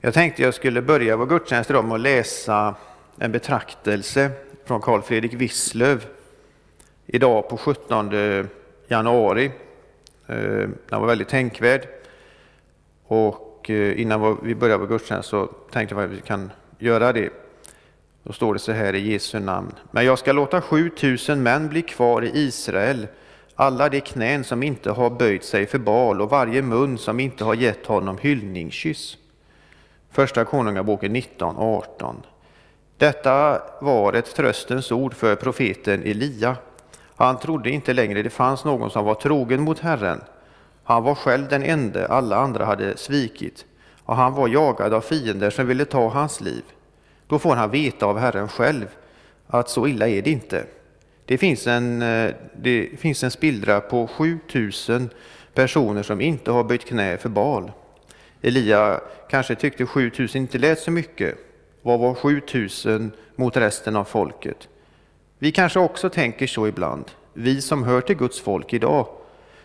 Jag tänkte jag skulle börja vår gudstjänst idag med att läsa en betraktelse från Carl Fredrik Wisslöv idag på 17 januari. Eh, Den var väldigt tänkvärd. Och eh, innan vi börjar vår gudstjänst så tänkte jag att vi kan göra det. Då står det så här i Jesu namn. Men jag ska låta 7000 män bli kvar i Israel, alla de knän som inte har böjt sig för bal och varje mun som inte har gett honom hyllningskyss. Första Konungaboken 19.18. Detta var ett tröstens ord för profeten Elia. Han trodde inte längre det fanns någon som var trogen mot Herren. Han var själv den ende alla andra hade svikit och han var jagad av fiender som ville ta hans liv. Då får han veta av Herren själv att så illa är det inte. Det finns en, eh, det finns en spillra på 7000 personer som inte har böjt knä för bal. Elia kanske tyckte 7000 inte lät så mycket. Vad var 7000 mot resten av folket? Vi kanske också tänker så ibland, vi som hör till Guds folk idag.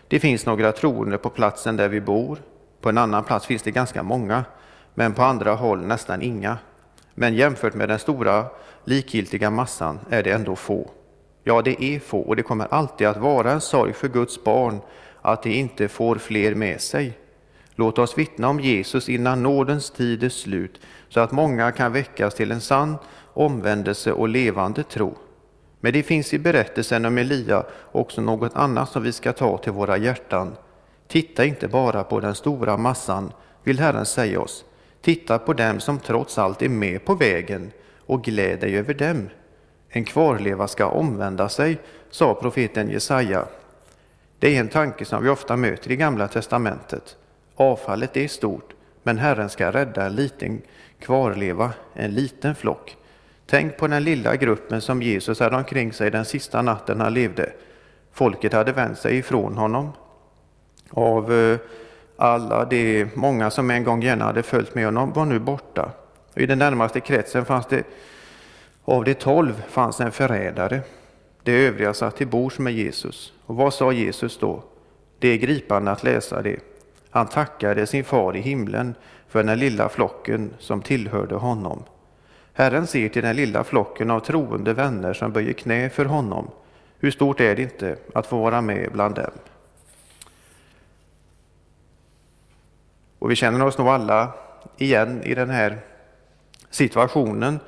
Det finns några troende på platsen där vi bor. På en annan plats finns det ganska många, men på andra håll nästan inga. Men jämfört med den stora likgiltiga massan är det ändå få. Ja, det är få och det kommer alltid att vara en sorg för Guds barn att de inte får fler med sig. Låt oss vittna om Jesus innan nådens tid är slut, så att många kan väckas till en sann omvändelse och levande tro. Men det finns i berättelsen om Elia också något annat som vi ska ta till våra hjärtan. Titta inte bara på den stora massan, vill Herren säga oss. Titta på dem som trots allt är med på vägen och gläd dig över dem. En kvarleva ska omvända sig, sa profeten Jesaja. Det är en tanke som vi ofta möter i Gamla testamentet. Avfallet är stort, men Herren ska rädda en liten kvarleva, en liten flock. Tänk på den lilla gruppen som Jesus hade omkring sig den sista natten han levde. Folket hade vänt sig ifrån honom. Av eh, alla de många som en gång gärna hade följt med honom var nu borta. I den närmaste kretsen fanns det, av de tolv fanns en förrädare. De övriga satt till bords med Jesus. Och vad sa Jesus då? Det är gripande att läsa det. Han tackade sin far i himlen för den lilla flocken som tillhörde honom. Herren ser till den lilla flocken av troende vänner som böjer knä för honom. Hur stort är det inte att få vara med bland dem? Och vi känner oss nog alla igen i den här situationen.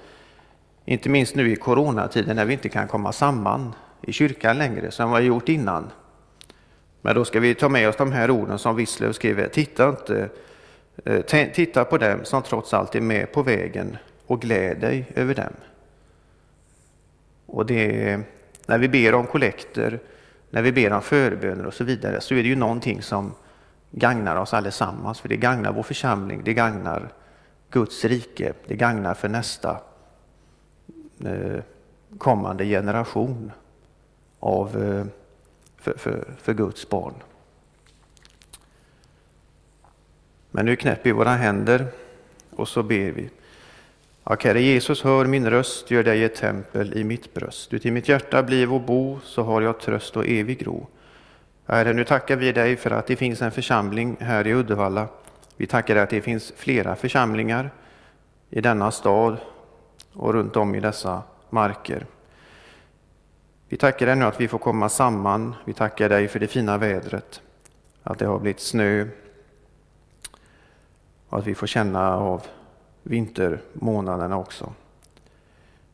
Inte minst nu i coronatiden när vi inte kan komma samman i kyrkan längre som vi har gjort innan. Men då ska vi ta med oss de här orden som Wisslöv skrev. Titta, inte, eh, titta på dem som trots allt är med på vägen och gläd dig över dem. Och det, när vi ber om kollekter, när vi ber om förböner och så vidare så är det ju någonting som gagnar oss allesammans. För det gagnar vår församling, det gagnar Guds rike, det gagnar för nästa eh, kommande generation av eh, för, för, för Guds barn. Men nu knäpper vi våra händer och så ber vi. Ja, Herre Jesus, hör min röst, gör dig ett tempel i mitt bröst. Du till mitt hjärta bliv och bo, så har jag tröst och evig ro. Herre, nu tackar vi dig för att det finns en församling här i Uddevalla. Vi tackar dig att det finns flera församlingar i denna stad och runt om i dessa marker. Vi tackar dig nu att vi får komma samman. Vi tackar dig för det fina vädret, att det har blivit snö och att vi får känna av vintermånaderna också.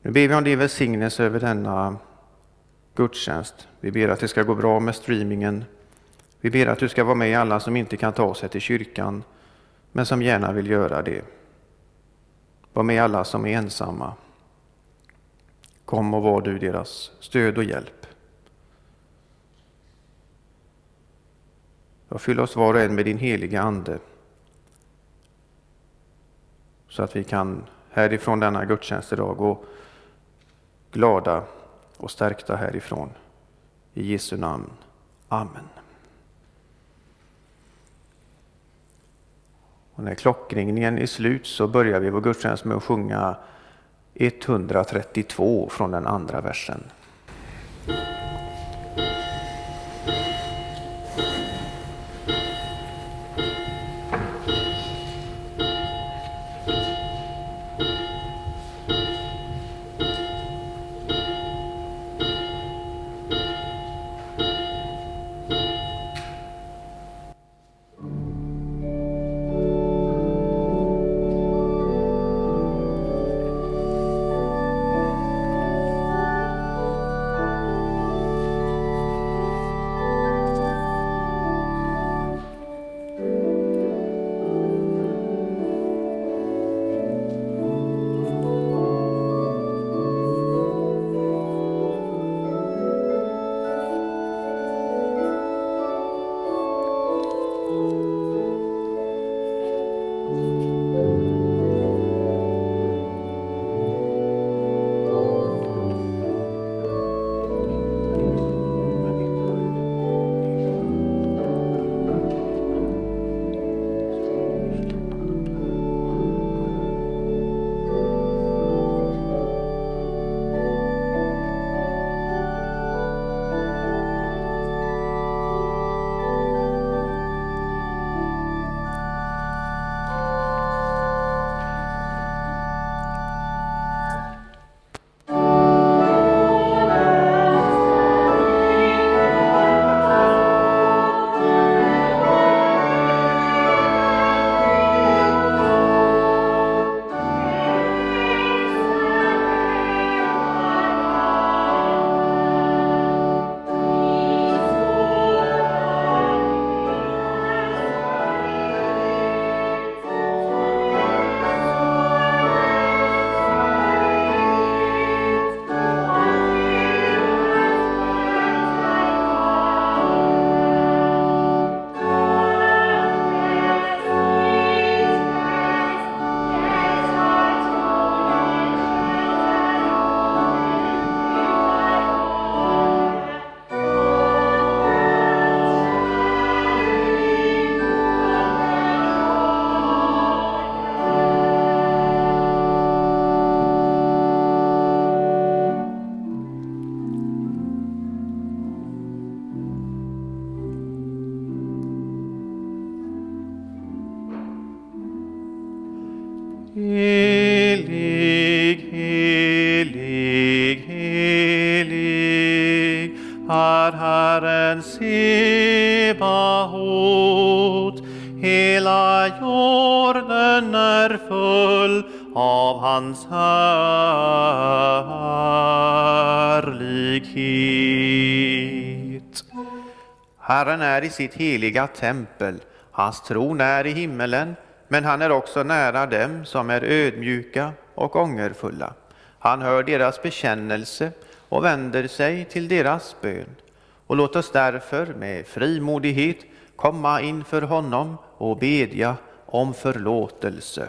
Nu ber vi om din välsignelse över denna gudstjänst. Vi ber att det ska gå bra med streamingen. Vi ber att du ska vara med alla som inte kan ta sig till kyrkan, men som gärna vill göra det. Var med alla som är ensamma. Kom och var du deras stöd och hjälp. Och fyll oss var och en med din heliga Ande så att vi kan härifrån denna gudstjänst idag gå glada och stärkta härifrån. I Jesu namn. Amen. Och när klockringningen är slut så börjar vi vår gudstjänst med att sjunga 132 från den andra versen. Hit. Herren är i sitt heliga tempel, hans tron är i himmelen, men han är också nära dem som är ödmjuka och ångerfulla. Han hör deras bekännelse och vänder sig till deras bön. Och låt oss därför med frimodighet komma inför honom och bedja om förlåtelse.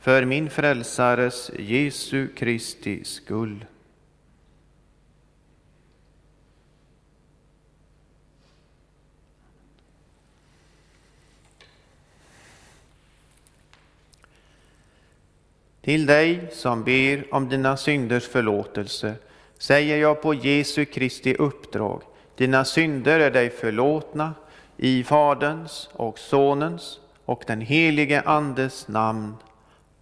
för min frälsares Jesu Kristi skull. Till dig som ber om dina synders förlåtelse säger jag på Jesu Kristi uppdrag, dina synder är dig förlåtna i Faderns och Sonens och den helige Andes namn.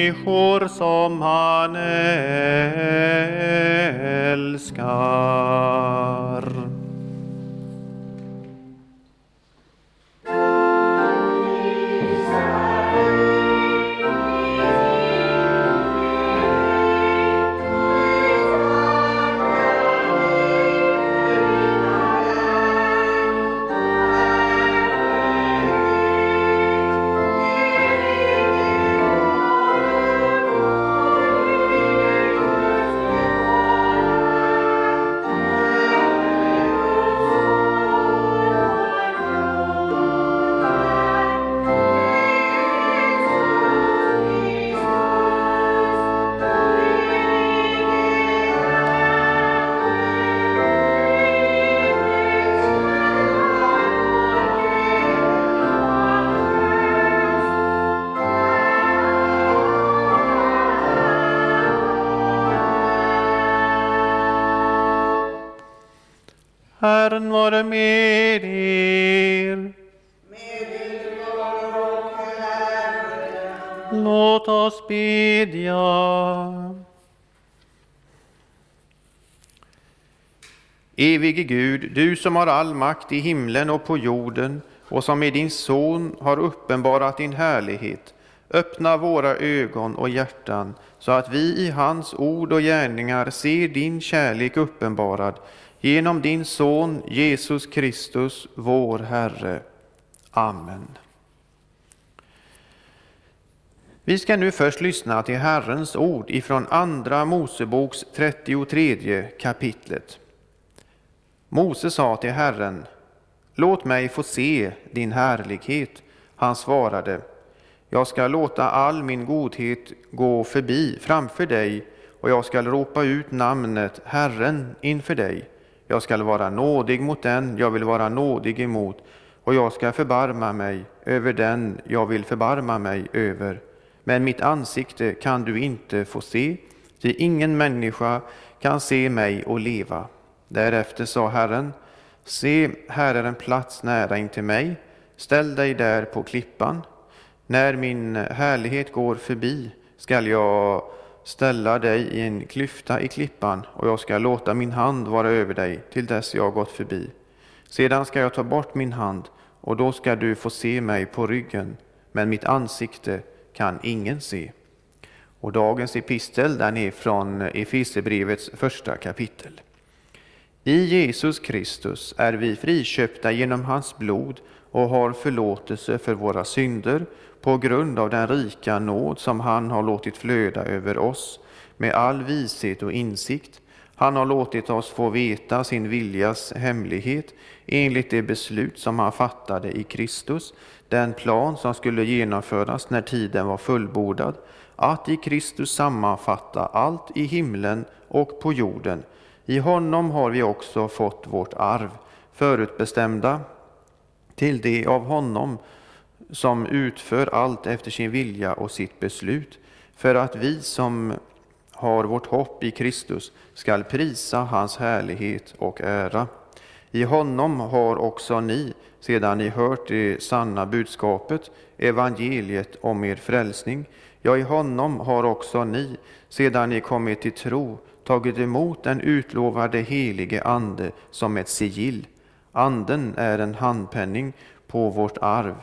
Människor som han älskar. Allsmäktige Gud, du som har all makt i himlen och på jorden och som i din son har uppenbarat din härlighet, öppna våra ögon och hjärtan så att vi i hans ord och gärningar ser din kärlek uppenbarad genom din son Jesus Kristus, vår Herre. Amen. Vi ska nu först lyssna till Herrens ord ifrån Andra Moseboks 33 kapitlet. Mose sa till Herren, låt mig få se din härlighet. Han svarade, jag ska låta all min godhet gå förbi framför dig och jag ska ropa ut namnet Herren inför dig. Jag ska vara nådig mot den jag vill vara nådig emot och jag ska förbarma mig över den jag vill förbarma mig över. Men mitt ansikte kan du inte få se, ty ingen människa kan se mig och leva. Därefter sa Herren, se, här är en plats nära intill mig, ställ dig där på klippan. När min härlighet går förbi skall jag ställa dig i en klyfta i klippan och jag ska låta min hand vara över dig till dess jag gått förbi. Sedan ska jag ta bort min hand och då ska du få se mig på ryggen, men mitt ansikte kan ingen se. Och dagens epistel den är från Efesierbrevets första kapitel. I Jesus Kristus är vi friköpta genom hans blod och har förlåtelse för våra synder på grund av den rika nåd som han har låtit flöda över oss med all vishet och insikt. Han har låtit oss få veta sin viljas hemlighet enligt det beslut som han fattade i Kristus, den plan som skulle genomföras när tiden var fullbordad, att i Kristus sammanfatta allt i himlen och på jorden. I honom har vi också fått vårt arv, förutbestämda till det av honom som utför allt efter sin vilja och sitt beslut, för att vi som har vårt hopp i Kristus skall prisa hans härlighet och ära. I honom har också ni, sedan ni hört det sanna budskapet, evangeliet om er frälsning, ja, i honom har också ni, sedan ni kommit till tro, tagit emot den utlovade helige Ande som ett sigill. Anden är en handpenning på vårt arv,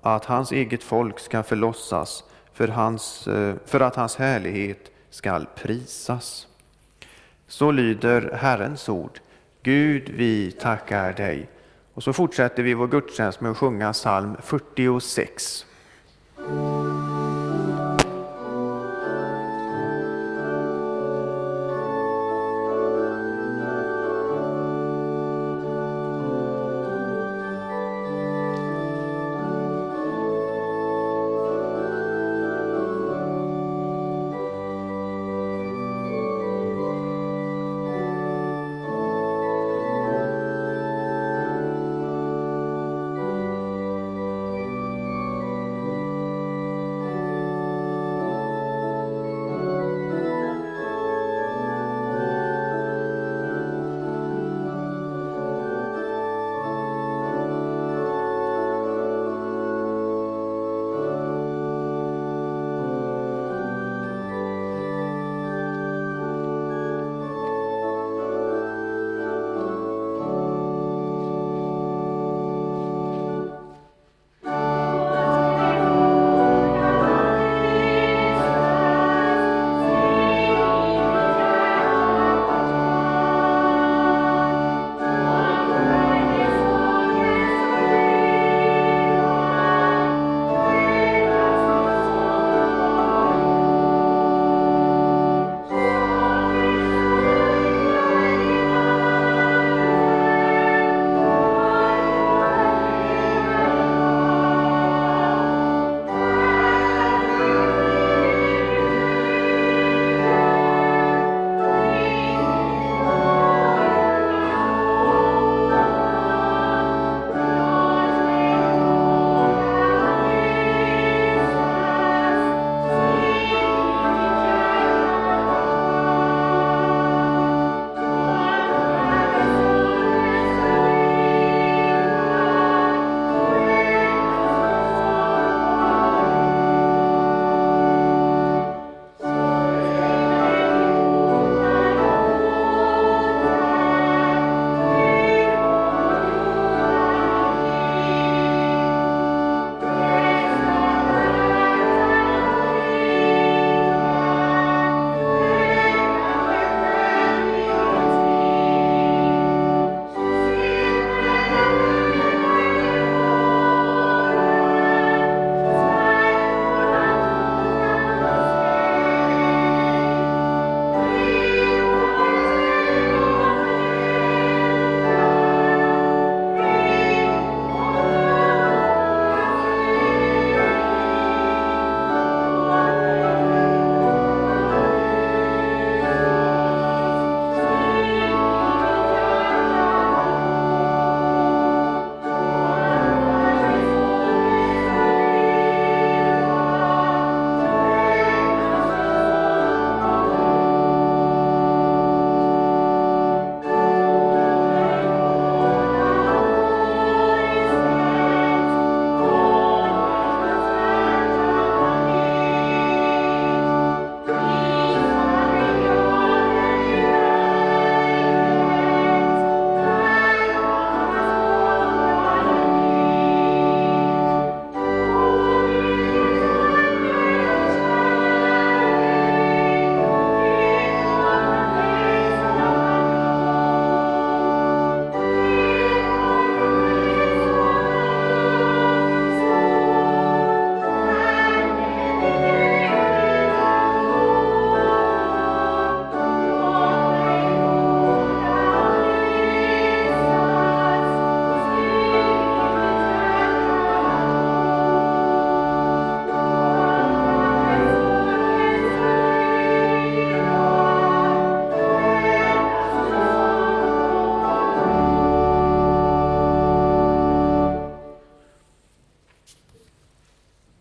att hans eget folk ska förlossas för, hans, eh, för att hans härlighet skall prisas. Så lyder Herrens ord. Gud, vi tackar dig. Och så fortsätter vi vår gudstjänst med att sjunga psalm 46.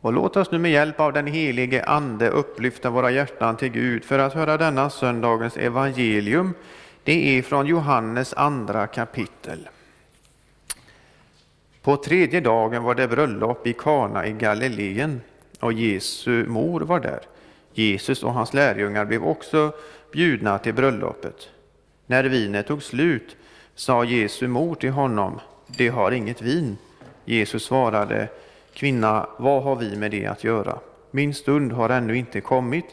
Och låt oss nu med hjälp av den helige Ande upplyfta våra hjärtan till Gud för att höra denna söndagens evangelium. Det är från Johannes andra kapitel. På tredje dagen var det bröllop i Kana i Galileen och Jesu mor var där. Jesus och hans lärjungar blev också bjudna till bröllopet. När vinet tog slut sa Jesu mor till honom, de har inget vin. Jesus svarade, kvinna, vad har vi med det att göra? Min stund har ännu inte kommit.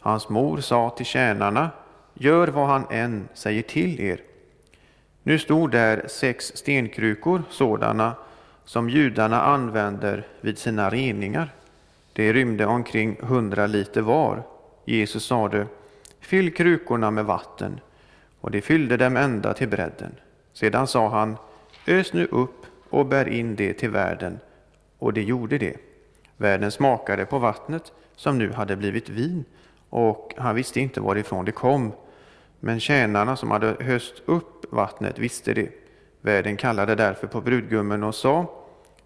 Hans mor sa till tjänarna, gör vad han än säger till er. Nu stod där sex stenkrukor, sådana som judarna använder vid sina reningar. Det rymde omkring hundra liter var. Jesus sade, fyll krukorna med vatten, och de fyllde dem ända till bredden. Sedan sa han, ös nu upp och bär in det till världen, och det gjorde det. Värden smakade på vattnet, som nu hade blivit vin, och han visste inte varifrån det kom. Men tjänarna som hade höst upp vattnet visste det. Värden kallade därför på brudgummen och sa,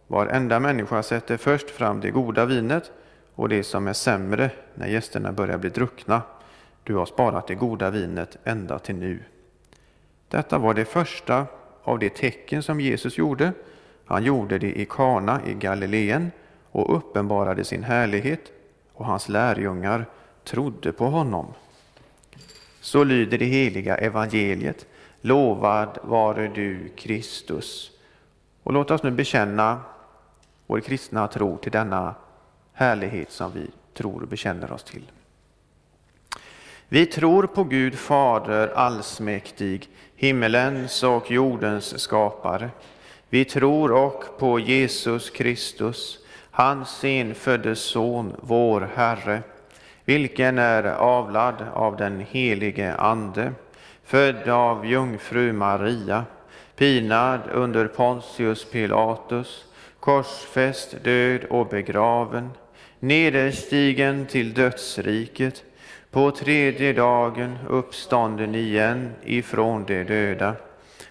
varenda människa sätter först fram det goda vinet och det som är sämre när gästerna börjar bli druckna. Du har sparat det goda vinet ända till nu. Detta var det första av de tecken som Jesus gjorde. Han gjorde det i Kana i Galileen och uppenbarade sin härlighet och hans lärjungar trodde på honom. Så lyder det heliga evangeliet. Lovad vare du, Kristus. Och låt oss nu bekänna vår kristna tro till denna härlighet som vi tror och bekänner oss till. Vi tror på Gud Fader allsmäktig, himmelens och jordens skapare. Vi tror och på Jesus Kristus, hans enfödde Son, vår Herre, vilken är avlad av den helige Ande, född av jungfru Maria, pinad under Pontius Pilatus, korsfäst, död och begraven, nederstigen till dödsriket, på tredje dagen uppstånden igen ifrån de döda,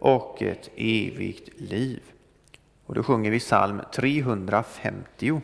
och ett evigt liv. Och då sjunger vi psalm 350.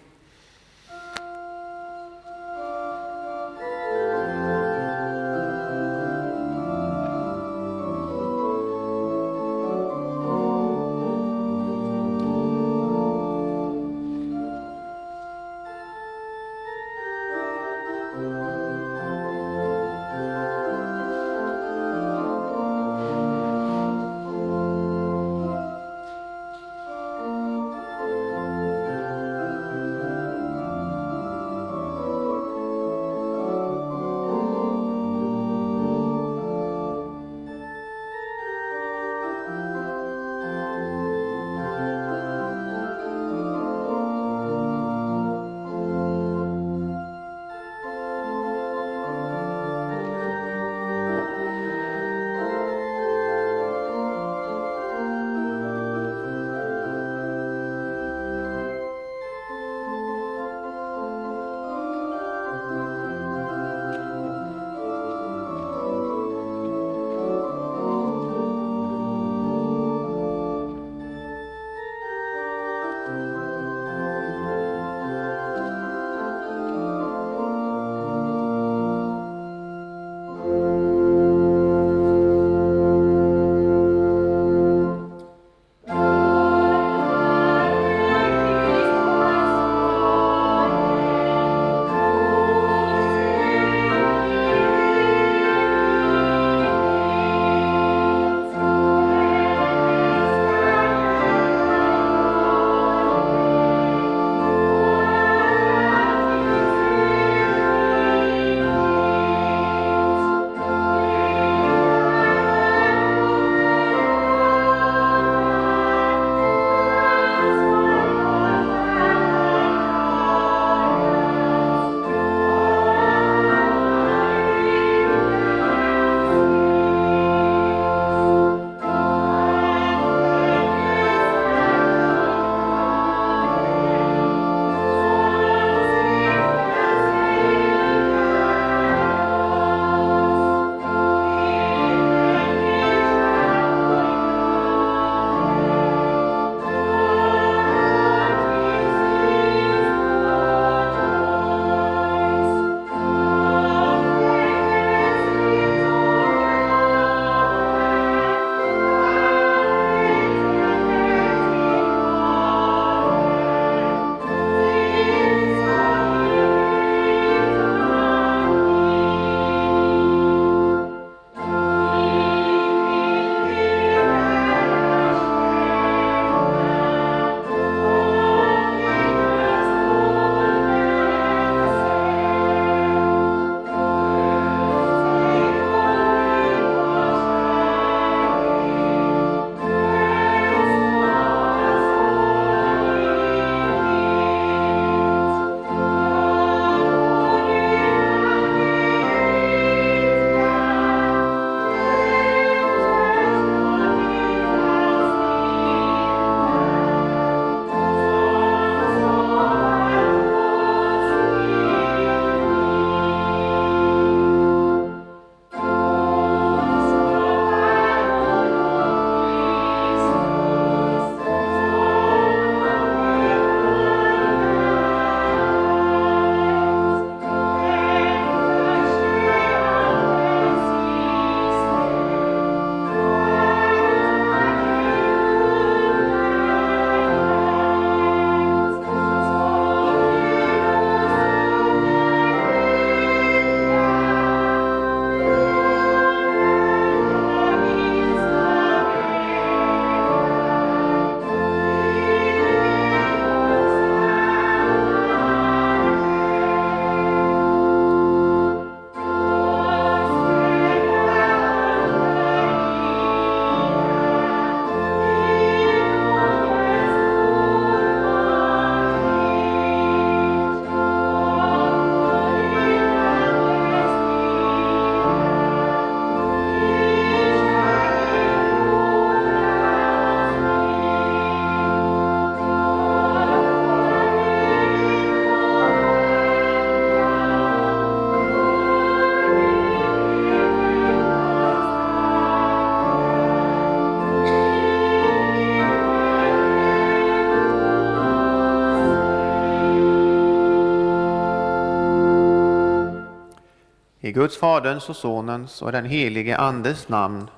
I Guds Faderns och Sonens och den helige Andes namn,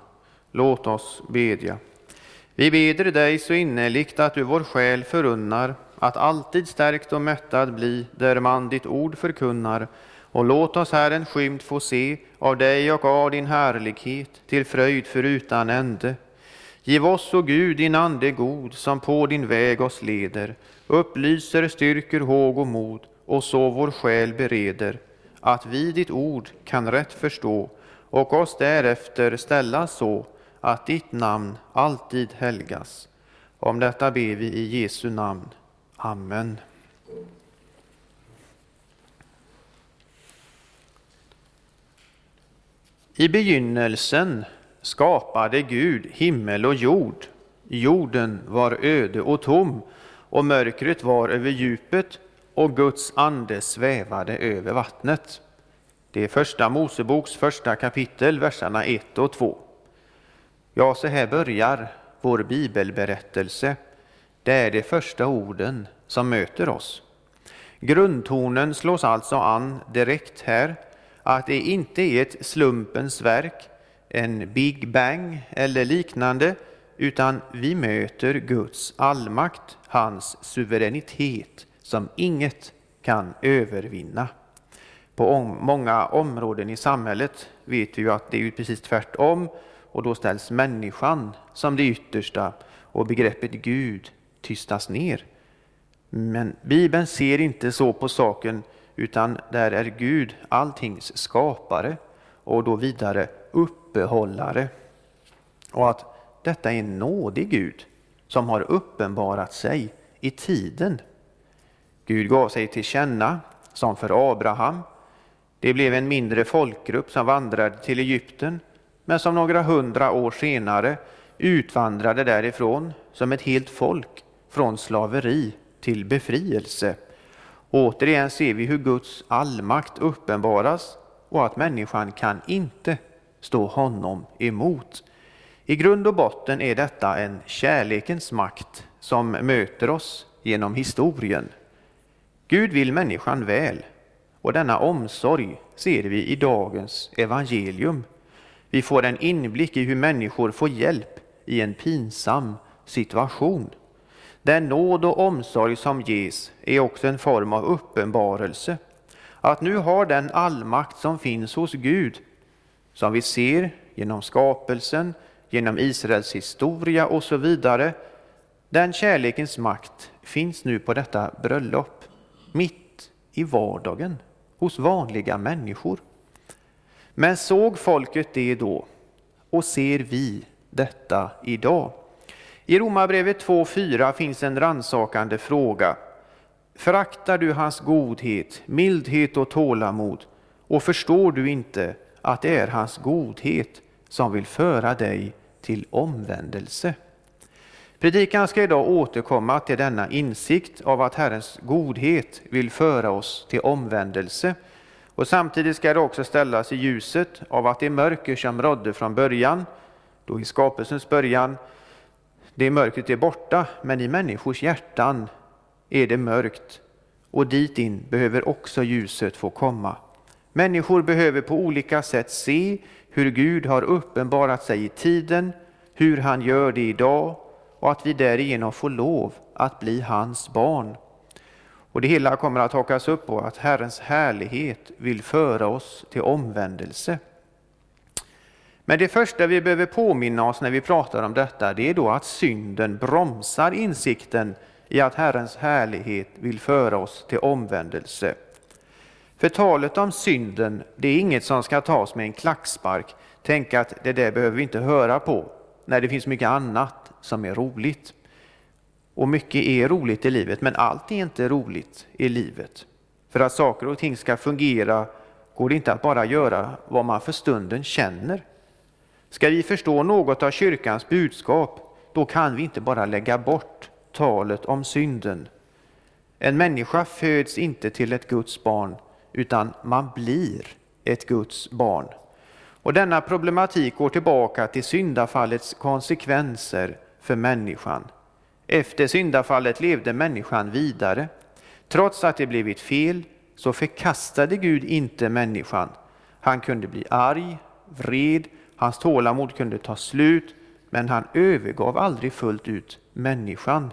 låt oss bedja. Vi beder dig så innerligt att du vår själ förunnar att alltid stärkt och mättad bli där man ditt ord förkunnar och låt oss här en skymt få se av dig och av din härlighet till fröjd förutan ände. Giv oss, o Gud, din ande god som på din väg oss leder, upplyser, styrker håg och mod och så vår själ bereder att vi ditt ord kan rätt förstå och oss därefter ställa så att ditt namn alltid helgas. Om detta ber vi i Jesu namn. Amen. I begynnelsen skapade Gud himmel och jord. Jorden var öde och tom och mörkret var över djupet och Guds ande svävade över vattnet. Det är första Moseboks första kapitel, verserna 1 och 2. Ja, så här börjar vår bibelberättelse. Det är de första orden som möter oss. Grundtonen slås alltså an direkt här, att det inte är ett slumpens verk, en Big Bang eller liknande, utan vi möter Guds allmakt, hans suveränitet, som inget kan övervinna. På många områden i samhället vet vi ju att det är precis tvärtom och då ställs människan som det yttersta och begreppet Gud tystas ner. Men Bibeln ser inte så på saken utan där är Gud alltings skapare och då vidare uppehållare. Och att detta är en nådig Gud som har uppenbarat sig i tiden. Gud gav sig till känna som för Abraham. Det blev en mindre folkgrupp som vandrade till Egypten men som några hundra år senare utvandrade därifrån som ett helt folk från slaveri till befrielse. Återigen ser vi hur Guds allmakt uppenbaras och att människan kan inte stå honom emot. I grund och botten är detta en kärlekens makt som möter oss genom historien. Gud vill människan väl och denna omsorg ser vi i dagens evangelium. Vi får en inblick i hur människor får hjälp i en pinsam situation. Den nåd och omsorg som ges är också en form av uppenbarelse. Att nu har den allmakt som finns hos Gud, som vi ser genom skapelsen, genom Israels historia och så vidare, den kärlekens makt finns nu på detta bröllop, mitt i vardagen, hos vanliga människor. Men såg folket det då? Och ser vi detta idag? I Romarbrevet 2.4 finns en ransakande fråga. Föraktar du hans godhet, mildhet och tålamod och förstår du inte att det är hans godhet som vill föra dig till omvändelse? Predikan ska idag återkomma till denna insikt av att Herrens godhet vill föra oss till omvändelse. Och samtidigt ska det också ställas i ljuset av att det mörker som rådde från början, då i skapelsens början, det mörkret är borta, men i människors hjärtan är det mörkt och dit in behöver också ljuset få komma. Människor behöver på olika sätt se hur Gud har uppenbarat sig i tiden, hur han gör det idag och att vi därigenom får lov att bli hans barn. Och det hela kommer att hakas upp på att Herrens härlighet vill föra oss till omvändelse. Men det första vi behöver påminna oss när vi pratar om detta, det är då att synden bromsar insikten i att Herrens härlighet vill föra oss till omvändelse. För talet om synden, det är inget som ska tas med en klackspark. Tänk att det där behöver vi inte höra på, när det finns mycket annat som är roligt. Och mycket är roligt i livet, men allt är inte roligt i livet. För att saker och ting ska fungera går det inte att bara göra vad man för stunden känner. Ska vi förstå något av kyrkans budskap, då kan vi inte bara lägga bort talet om synden. En människa föds inte till ett Guds barn, utan man blir ett Guds barn. Och denna problematik går tillbaka till syndafallets konsekvenser för människan. Efter syndafallet levde människan vidare. Trots att det blivit fel så förkastade Gud inte människan. Han kunde bli arg, vred, hans tålamod kunde ta slut, men han övergav aldrig fullt ut människan.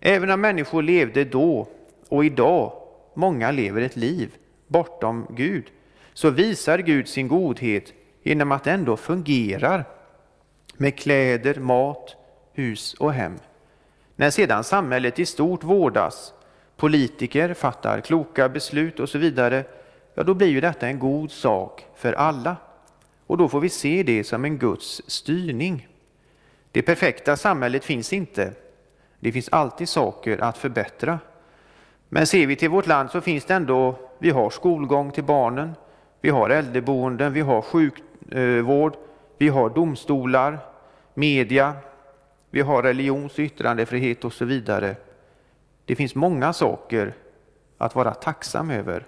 Även om människor levde då och idag, många lever ett liv bortom Gud, så visar Gud sin godhet genom att det ändå fungerar med kläder, mat, hus och hem. När sedan samhället i stort vårdas, politiker fattar kloka beslut och så vidare, ja då blir ju detta en god sak för alla. Och då får vi se det som en Guds styrning. Det perfekta samhället finns inte. Det finns alltid saker att förbättra. Men ser vi till vårt land så finns det ändå, vi har skolgång till barnen, vi har äldreboenden, vi har sjukvård, eh, vi har domstolar, media, vi har religions och yttrandefrihet och så vidare. Det finns många saker att vara tacksam över.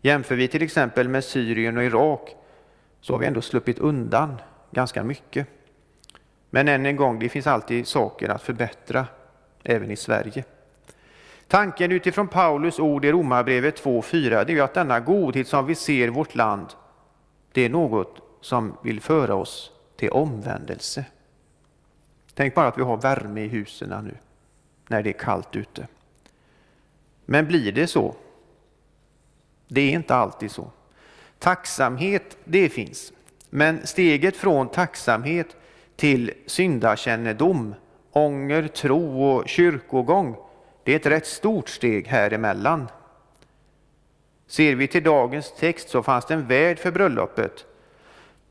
Jämför vi till exempel med Syrien och Irak så har vi ändå sluppit undan ganska mycket. Men än en gång, det finns alltid saker att förbättra även i Sverige. Tanken utifrån Paulus ord i Romarbrevet 2.4 är att denna godhet som vi ser i vårt land, det är något som vill föra oss till omvändelse. Tänk bara att vi har värme i husen nu när det är kallt ute. Men blir det så? Det är inte alltid så. Tacksamhet, det finns. Men steget från tacksamhet till syndakännedom, ånger, tro och kyrkogång, det är ett rätt stort steg här emellan. Ser vi till dagens text så fanns det en värd för bröllopet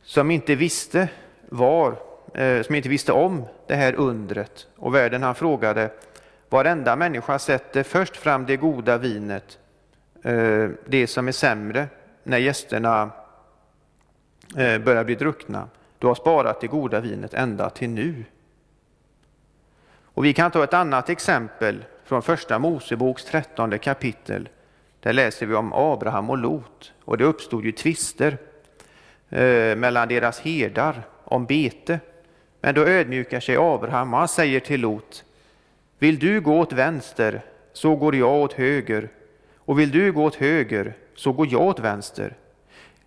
som inte visste var, Eh, som inte visste om det här undret. Och värden han frågade, varenda människa sätter först fram det goda vinet, eh, det som är sämre, när gästerna eh, börjar bli druckna. Du har sparat det goda vinet ända till nu. Och vi kan ta ett annat exempel från första Moseboks trettonde kapitel. Där läser vi om Abraham och Lot och det uppstod ju tvister mellan deras herdar om bete. Men då ödmjukar sig Abraham och han säger till Lot, vill du gå åt vänster så går jag åt höger och vill du gå åt höger så går jag åt vänster.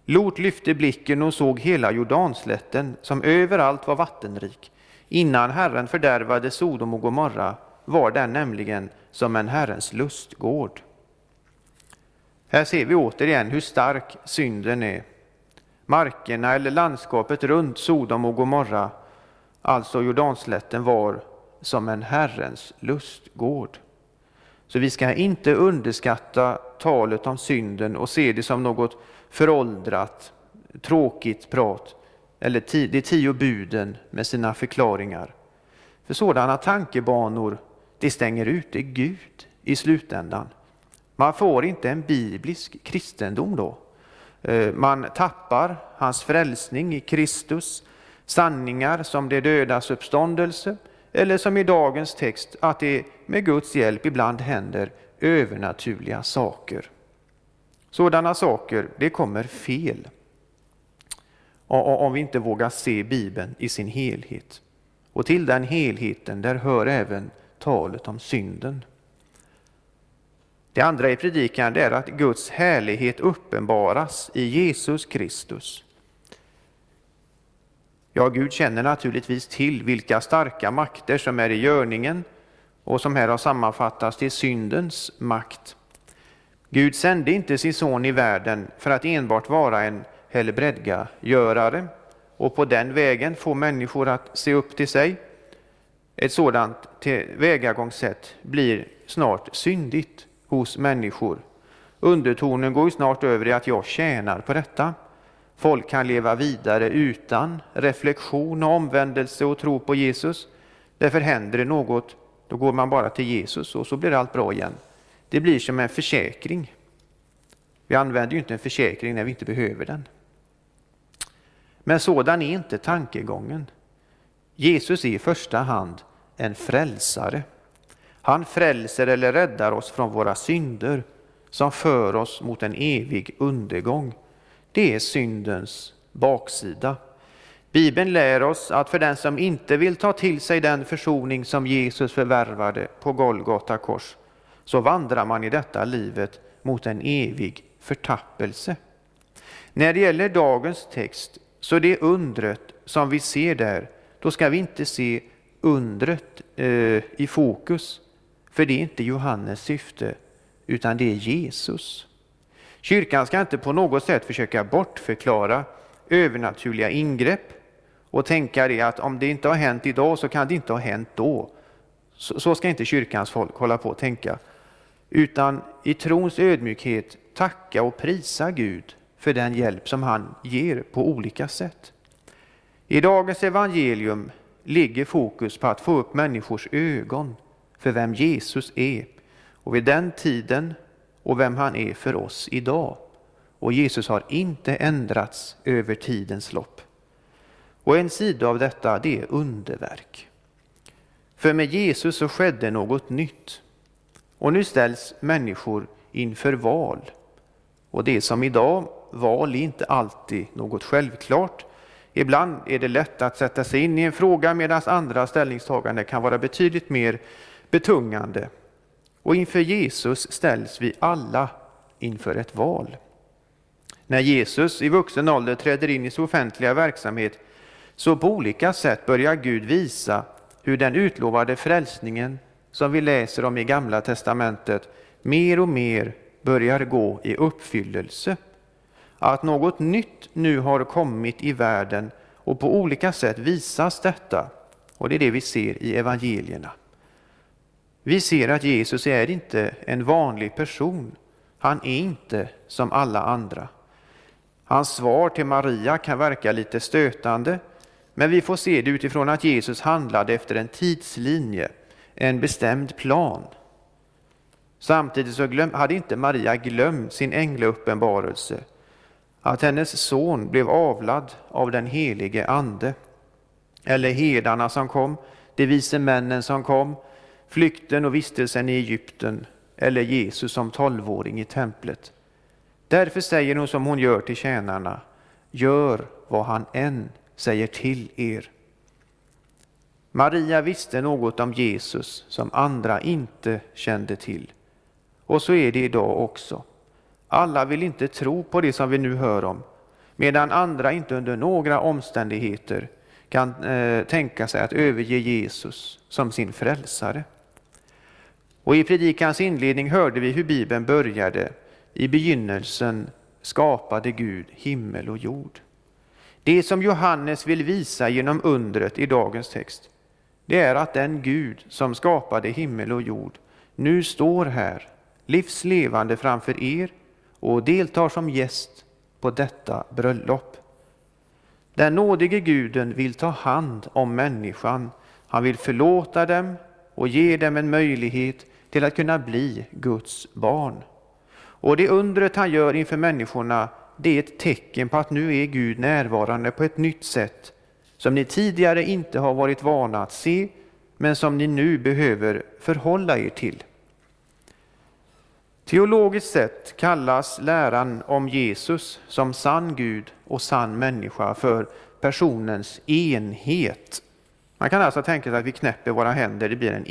Lot lyfte blicken och såg hela Jordanslätten som överallt var vattenrik. Innan Herren fördärvade Sodom och Gomorra var den nämligen som en Herrens lustgård. Här ser vi återigen hur stark synden är. Markerna eller landskapet runt Sodom och Gomorra, alltså Jordanslätten, var som en Herrens lustgård. Så vi ska inte underskatta talet om synden och se det som något föråldrat, tråkigt prat eller de tio buden med sina förklaringar. För sådana tankebanor, det stänger ute Gud i slutändan. Man får inte en biblisk kristendom då. Eh, man tappar hans frälsning i Kristus, sanningar som det dödas uppståndelse, eller som i dagens text, att det med Guds hjälp ibland händer övernaturliga saker. Sådana saker, det kommer fel. Om vi inte vågar se Bibeln i sin helhet. Och till den helheten, där hör även talet om synden. Det andra i predikan är att Guds härlighet uppenbaras i Jesus Kristus. Ja, Gud känner naturligtvis till vilka starka makter som är i görningen och som här har sammanfattats till syndens makt. Gud sände inte sin son i världen för att enbart vara en helbredgagörare och på den vägen få människor att se upp till sig. Ett sådant tillvägagångssätt blir snart syndigt hos människor. Undertonen går ju snart över i att jag tjänar på detta. Folk kan leva vidare utan reflektion och omvändelse och tro på Jesus. Därför händer det något, då går man bara till Jesus och så blir allt bra igen. Det blir som en försäkring. Vi använder ju inte en försäkring när vi inte behöver den. Men sådan är inte tankegången. Jesus är i första hand en frälsare. Han frälser eller räddar oss från våra synder som för oss mot en evig undergång. Det är syndens baksida. Bibeln lär oss att för den som inte vill ta till sig den försoning som Jesus förvärvade på Golgata kors, så vandrar man i detta livet mot en evig förtappelse. När det gäller dagens text, så det undret som vi ser där, då ska vi inte se undret eh, i fokus, för det är inte Johannes syfte, utan det är Jesus. Kyrkan ska inte på något sätt försöka bortförklara övernaturliga ingrepp och tänka det att om det inte har hänt idag så kan det inte ha hänt då. Så, så ska inte kyrkans folk hålla på att tänka. Utan i trons ödmjukhet tacka och prisa Gud för den hjälp som han ger på olika sätt. I dagens evangelium ligger fokus på att få upp människors ögon för vem Jesus är och vid den tiden och vem han är för oss idag. Och Jesus har inte ändrats över tidens lopp. Och en sida av detta det är underverk. För med Jesus så skedde något nytt. Och nu ställs människor inför val. Och det som idag, val är inte alltid något självklart. Ibland är det lätt att sätta sig in i en fråga medan andra ställningstaganden kan vara betydligt mer betungande. Och inför Jesus ställs vi alla inför ett val. När Jesus i vuxen ålder träder in i sin offentliga verksamhet så på olika sätt börjar Gud visa hur den utlovade frälsningen som vi läser om i Gamla testamentet mer och mer börjar gå i uppfyllelse. Att något nytt nu har kommit i världen och på olika sätt visas detta. Och det är det vi ser i evangelierna. Vi ser att Jesus är inte en vanlig person. Han är inte som alla andra. Hans svar till Maria kan verka lite stötande, men vi får se det utifrån att Jesus handlade efter en tidslinje, en bestämd plan. Samtidigt så glöm, hade inte Maria glömt sin änglauppenbarelse, att hennes son blev avlad av den helige Ande. Eller herdarna som kom, de vise männen som kom, flykten och vistelsen i Egypten eller Jesus som tolvåring i templet. Därför säger hon som hon gör till tjänarna, gör vad han än säger till er. Maria visste något om Jesus som andra inte kände till. Och så är det idag också. Alla vill inte tro på det som vi nu hör om, medan andra inte under några omständigheter kan eh, tänka sig att överge Jesus som sin frälsare. Och i predikans inledning hörde vi hur Bibeln började. I begynnelsen skapade Gud himmel och jord. Det som Johannes vill visa genom undret i dagens text, det är att den Gud som skapade himmel och jord nu står här, livslevande framför er och deltar som gäst på detta bröllop. Den nådige guden vill ta hand om människan. Han vill förlåta dem och ge dem en möjlighet till att kunna bli Guds barn. Och det undret han gör inför människorna, det är ett tecken på att nu är Gud närvarande på ett nytt sätt som ni tidigare inte har varit vana att se, men som ni nu behöver förhålla er till. Teologiskt sett kallas läran om Jesus som sann Gud och sann människa för personens enhet. Man kan alltså tänka sig att vi knäpper våra händer, det blir en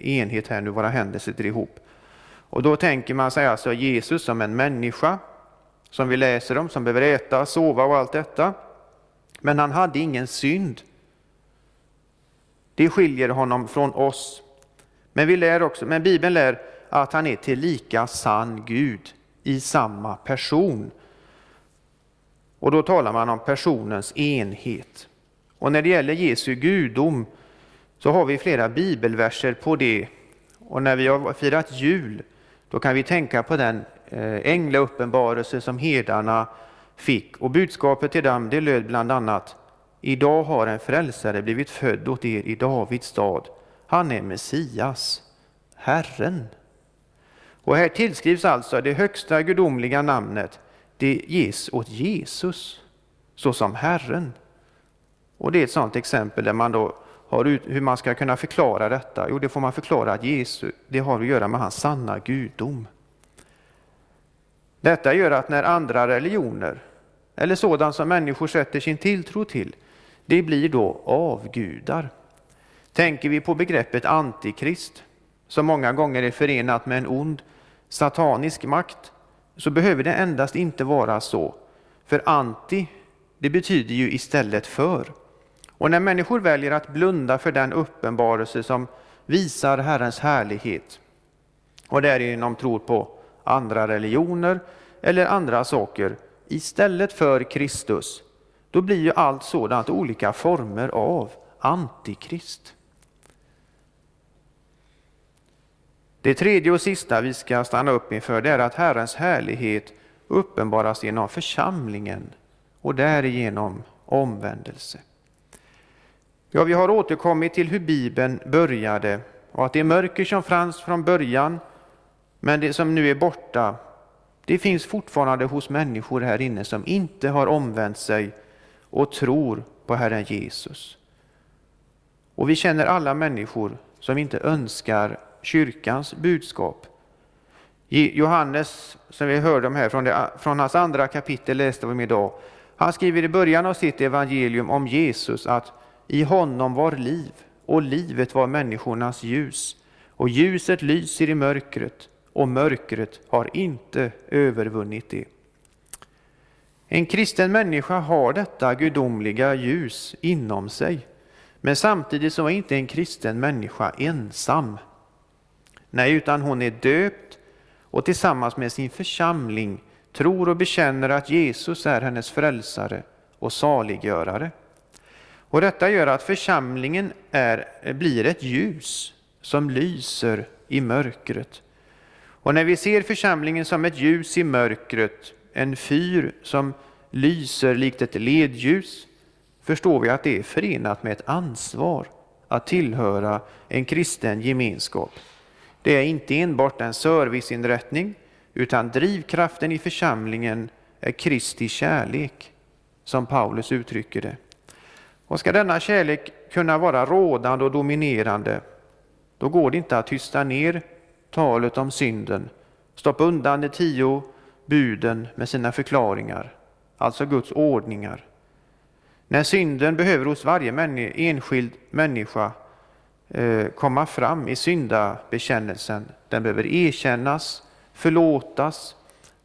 enhet här nu, våra händer sitter ihop. Och då tänker man sig alltså Jesus som en människa, som vi läser om, som behöver äta, sova och allt detta. Men han hade ingen synd. Det skiljer honom från oss. Men, vi lär också, men Bibeln lär att han är tillika sann Gud i samma person. Och då talar man om personens enhet. Och när det gäller Jesu gudom så har vi flera bibelverser på det. Och när vi har firat jul, då kan vi tänka på den eh, änglauppenbarelse som herdarna fick. Och budskapet till dem det löd bland annat Idag har en frälsare blivit född åt er i Davids stad. Han är Messias, Herren. Och här tillskrivs alltså det högsta gudomliga namnet. Det ges åt Jesus såsom Herren. Och det är ett sådant exempel där man då har ut, hur man ska kunna förklara detta. Jo, det får man förklara att Jesus, det har att göra med hans sanna gudom. Detta gör att när andra religioner, eller sådant som människor sätter sin tilltro till, det blir då avgudar. Tänker vi på begreppet antikrist, som många gånger är förenat med en ond satanisk makt, så behöver det endast inte vara så För anti, det betyder ju istället för. Och när människor väljer att blunda för den uppenbarelse som visar Herrens härlighet och därigenom tror på andra religioner eller andra saker istället för Kristus, då blir ju allt sådant olika former av antikrist. Det tredje och sista vi ska stanna upp inför det är att Herrens härlighet uppenbaras genom församlingen och därigenom omvändelse. Ja, vi har återkommit till hur Bibeln började och att det mörker som fanns från början, men det som nu är borta, det finns fortfarande hos människor här inne som inte har omvänt sig och tror på Herren Jesus. Och vi känner alla människor som inte önskar kyrkans budskap. Johannes, som vi hörde om här från, det, från hans andra kapitel läste vi om idag, han skriver i början av sitt evangelium om Jesus att i honom var liv och livet var människornas ljus och ljuset lyser i mörkret och mörkret har inte övervunnit det. En kristen människa har detta gudomliga ljus inom sig. Men samtidigt så är inte en kristen människa ensam. Nej, utan hon är döpt och tillsammans med sin församling tror och bekänner att Jesus är hennes frälsare och saliggörare. Och detta gör att församlingen är, blir ett ljus som lyser i mörkret. Och när vi ser församlingen som ett ljus i mörkret, en fyr som lyser likt ett ledljus, förstår vi att det är förenat med ett ansvar att tillhöra en kristen gemenskap. Det är inte enbart en serviceinrättning, utan drivkraften i församlingen är Kristi kärlek, som Paulus uttrycker det. Och ska denna kärlek kunna vara rådande och dominerande, då går det inte att tysta ner talet om synden, stoppa undan de tio buden med sina förklaringar, alltså Guds ordningar. När synden behöver hos varje enskild människa eh, komma fram i syndabekännelsen, den behöver erkännas, förlåtas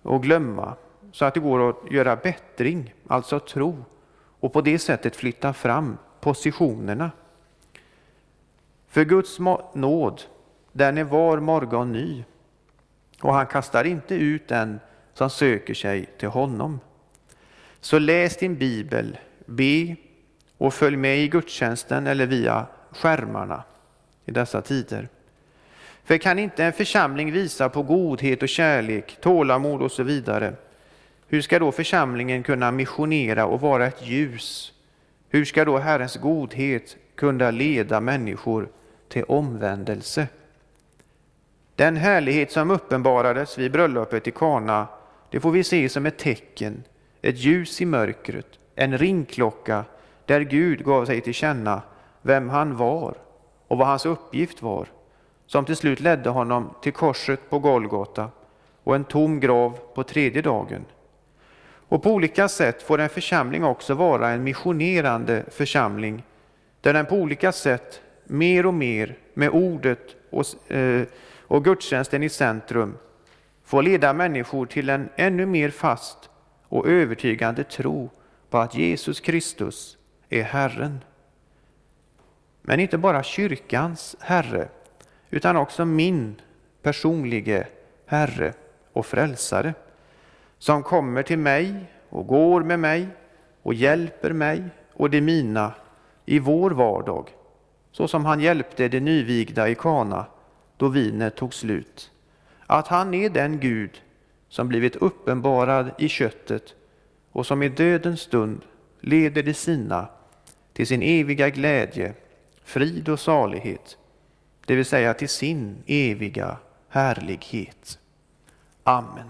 och glömma, så att det går att göra bättring, alltså tro, och på det sättet flytta fram positionerna. För Guds nåd, den är var morgon ny, och han kastar inte ut den som söker sig till honom. Så läs din bibel, be och följ med i gudstjänsten eller via skärmarna i dessa tider. För kan inte en församling visa på godhet och kärlek, tålamod och så vidare, hur ska då församlingen kunna missionera och vara ett ljus? Hur ska då Herrens godhet kunna leda människor till omvändelse? Den härlighet som uppenbarades vid bröllopet i Kana, det får vi se som ett tecken, ett ljus i mörkret, en ringklocka där Gud gav sig till känna vem han var och vad hans uppgift var, som till slut ledde honom till korset på Golgata och en tom grav på tredje dagen. Och på olika sätt får en församling också vara en missionerande församling, där den på olika sätt mer och mer med ordet och, eh, och gudstjänsten i centrum får leda människor till en ännu mer fast och övertygande tro på att Jesus Kristus är Herren. Men inte bara kyrkans Herre, utan också min personlige Herre och Frälsare, som kommer till mig och går med mig och hjälper mig och de mina i vår vardag, så som han hjälpte de nyvigda i Kana då vinet tog slut. Att han är den Gud som blivit uppenbarad i köttet och som i dödens stund leder de sina till sin eviga glädje, frid och salighet, det vill säga till sin eviga härlighet. Amen.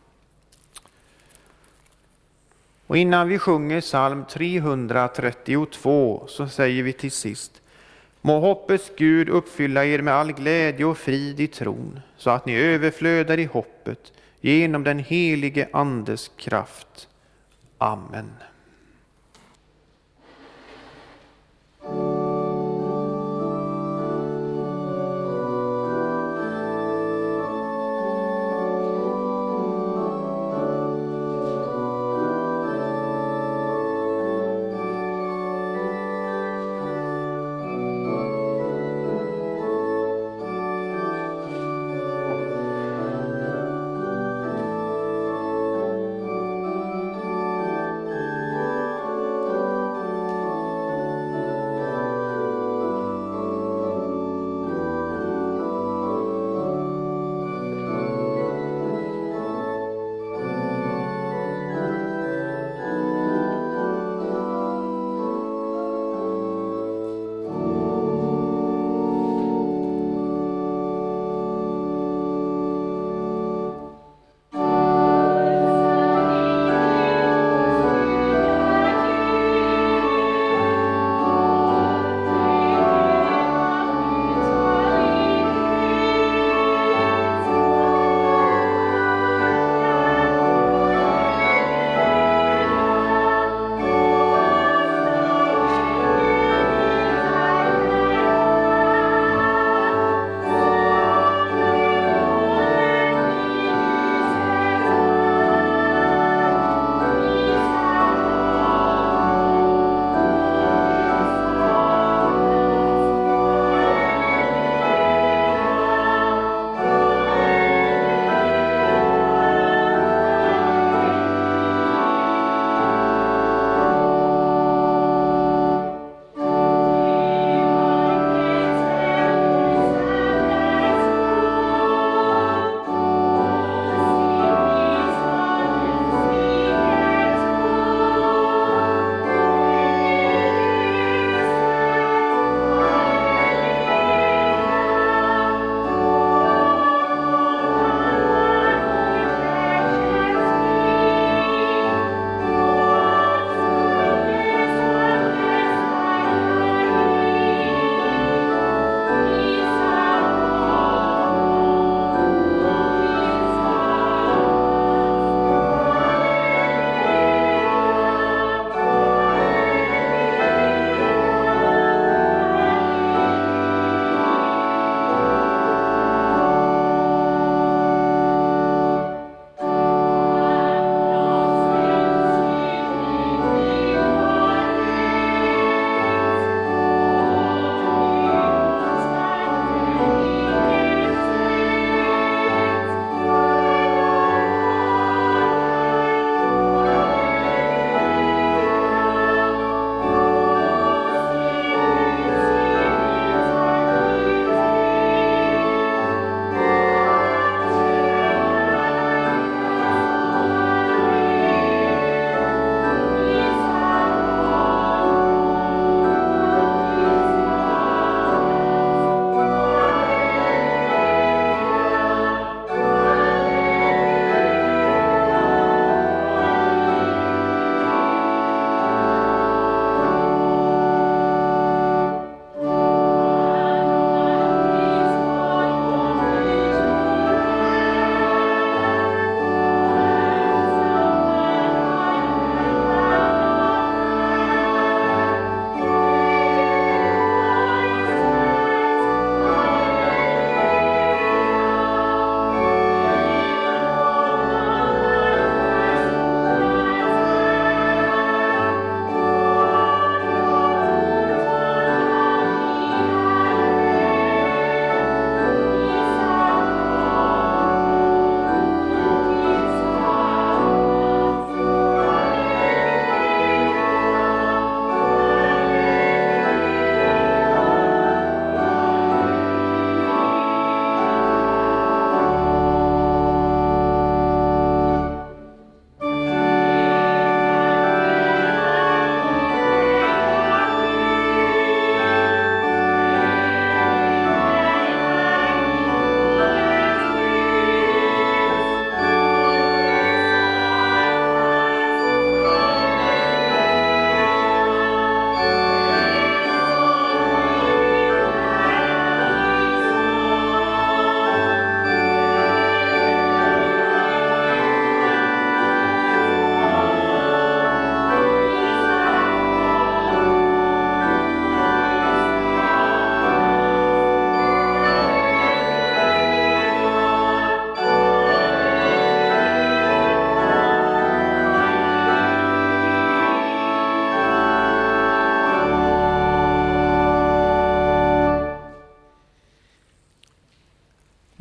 Och innan vi sjunger psalm 332 så säger vi till sist Må hoppets Gud uppfylla er med all glädje och frid i tron så att ni överflödar i hoppet genom den helige Andes kraft. Amen.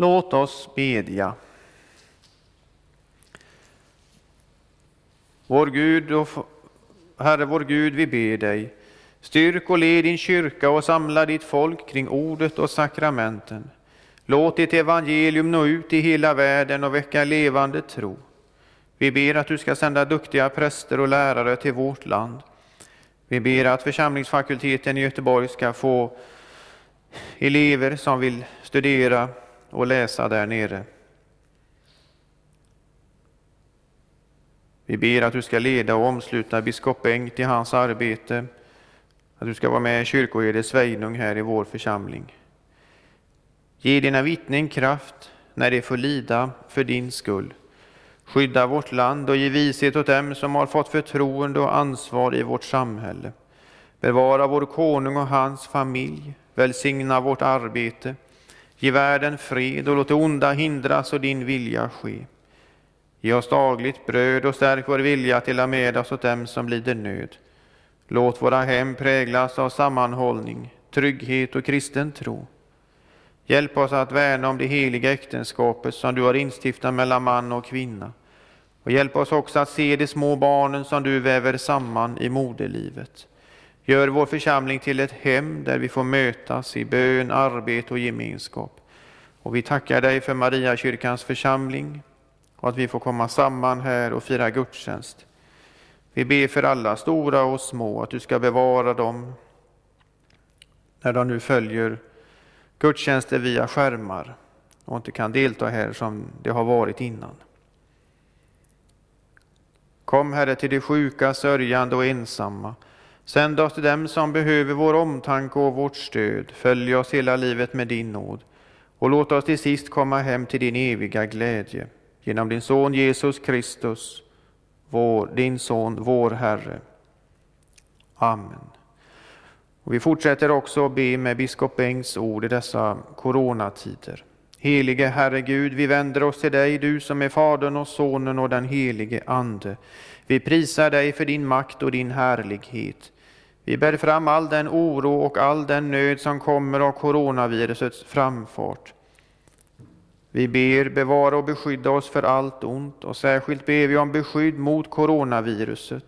Låt oss bedja. Vår Gud och Herre vår Gud, vi ber dig, styrk och led din kyrka och samla ditt folk kring ordet och sakramenten. Låt ditt evangelium nå ut i hela världen och väcka levande tro. Vi ber att du ska sända duktiga präster och lärare till vårt land. Vi ber att församlingsfakulteten i Göteborg ska få elever som vill studera och läsa där nere. Vi ber att du ska leda och omsluta biskop Bengt i hans arbete, att du ska vara med kyrkoherde Sveinung här i vår församling. Ge dina vittnen kraft när de får lida för din skull. Skydda vårt land och ge vishet åt dem som har fått förtroende och ansvar i vårt samhälle. Bevara vår konung och hans familj. Välsigna vårt arbete. Ge världen fred och låt det onda hindras och din vilja ske. Ge oss dagligt bröd och stärk vår vilja att dela med oss åt dem som lider nöd. Låt våra hem präglas av sammanhållning, trygghet och kristen tro. Hjälp oss att värna om det heliga äktenskapet som du har instiftat mellan man och kvinna. Och hjälp oss också att se de små barnen som du väver samman i moderlivet. Gör vår församling till ett hem där vi får mötas i bön, arbete och gemenskap. Och vi tackar dig för Mariakyrkans församling och att vi får komma samman här och fira gudstjänst. Vi ber för alla, stora och små, att du ska bevara dem när de nu följer gudstjänster via skärmar och inte kan delta här som det har varit innan. Kom, Herre, till de sjuka, sörjande och ensamma. Sänd oss till dem som behöver vår omtanke och vårt stöd. Följ oss hela livet med din nåd och låt oss till sist komma hem till din eviga glädje. Genom din son Jesus Kristus, vår, din son, vår Herre. Amen. Och vi fortsätter också att be med biskop Bengts ord i dessa coronatider. Helige Herre Gud, vi vänder oss till dig, du som är Fadern och Sonen och den helige Ande. Vi prisar dig för din makt och din härlighet. Vi bär fram all den oro och all den nöd som kommer av coronavirusets framfart. Vi ber bevara och beskydda oss för allt ont och särskilt ber vi om beskydd mot coronaviruset.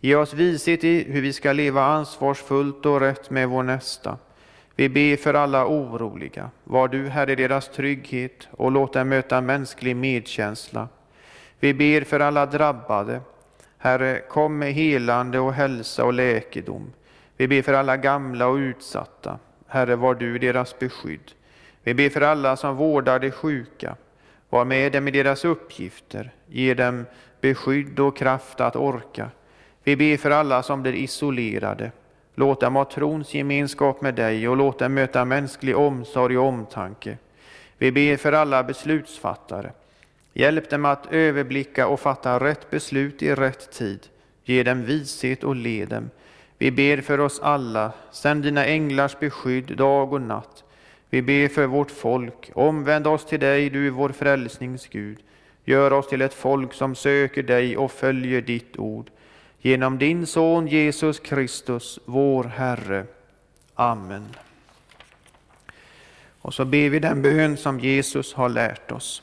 Ge oss vishet i hur vi ska leva ansvarsfullt och rätt med vår nästa. Vi ber för alla oroliga. Var du, Herre, deras trygghet och låt dem möta mänsklig medkänsla. Vi ber för alla drabbade. Herre, kom med helande och hälsa och läkedom. Vi ber för alla gamla och utsatta. Herre, var du deras beskydd. Vi ber för alla som vårdar de sjuka. Var med dem i deras uppgifter. Ge dem beskydd och kraft att orka. Vi ber för alla som blir isolerade. Låt dem ha trons gemenskap med dig och låt dem möta mänsklig omsorg och omtanke. Vi ber för alla beslutsfattare. Hjälp dem att överblicka och fatta rätt beslut i rätt tid. Ge dem vishet och led dem. Vi ber för oss alla. Sänd dina änglars beskydd dag och natt. Vi ber för vårt folk. Omvänd oss till dig, du vår vår frälsningsgud. Gör oss till ett folk som söker dig och följer ditt ord. Genom din son Jesus Kristus, vår Herre. Amen. Och så ber vi den bön som Jesus har lärt oss.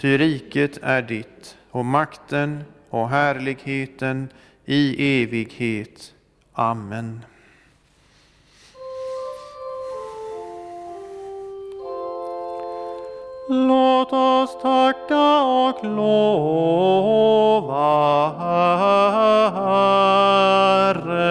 Ty riket är ditt, och makten och härligheten i evighet. Amen. Låt oss tacka och lova Herren.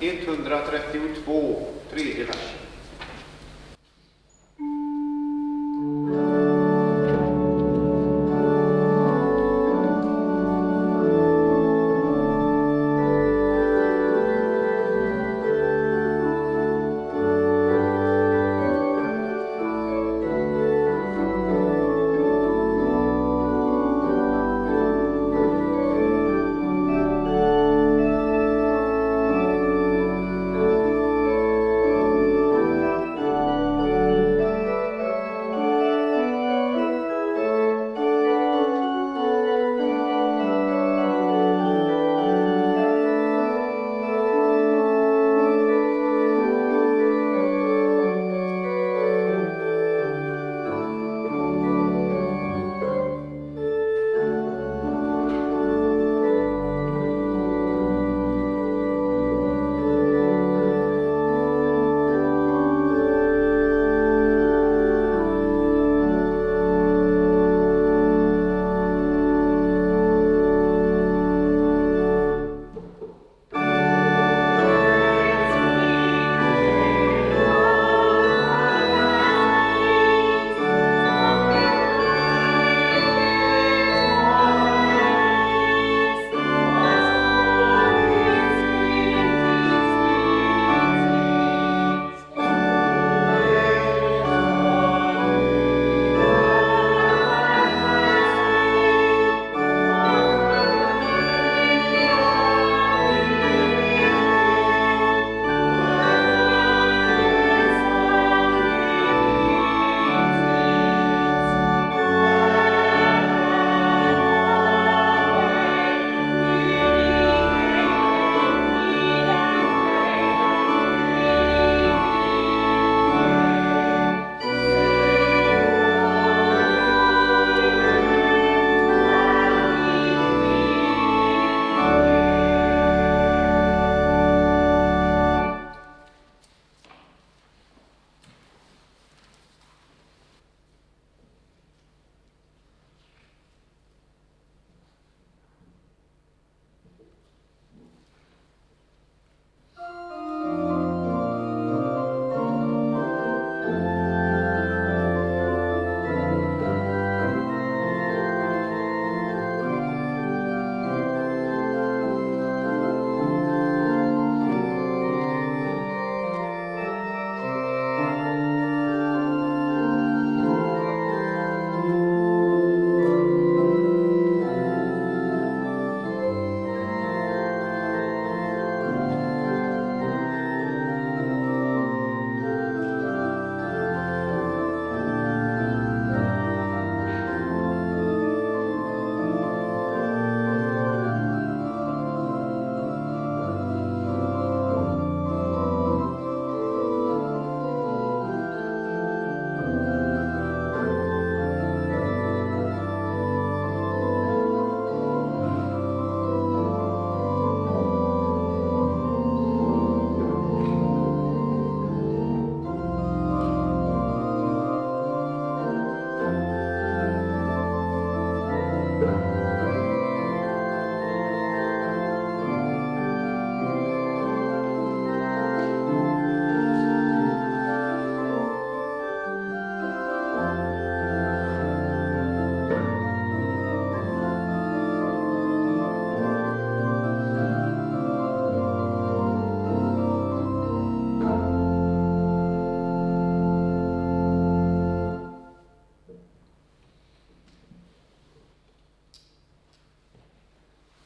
132, tredje versen.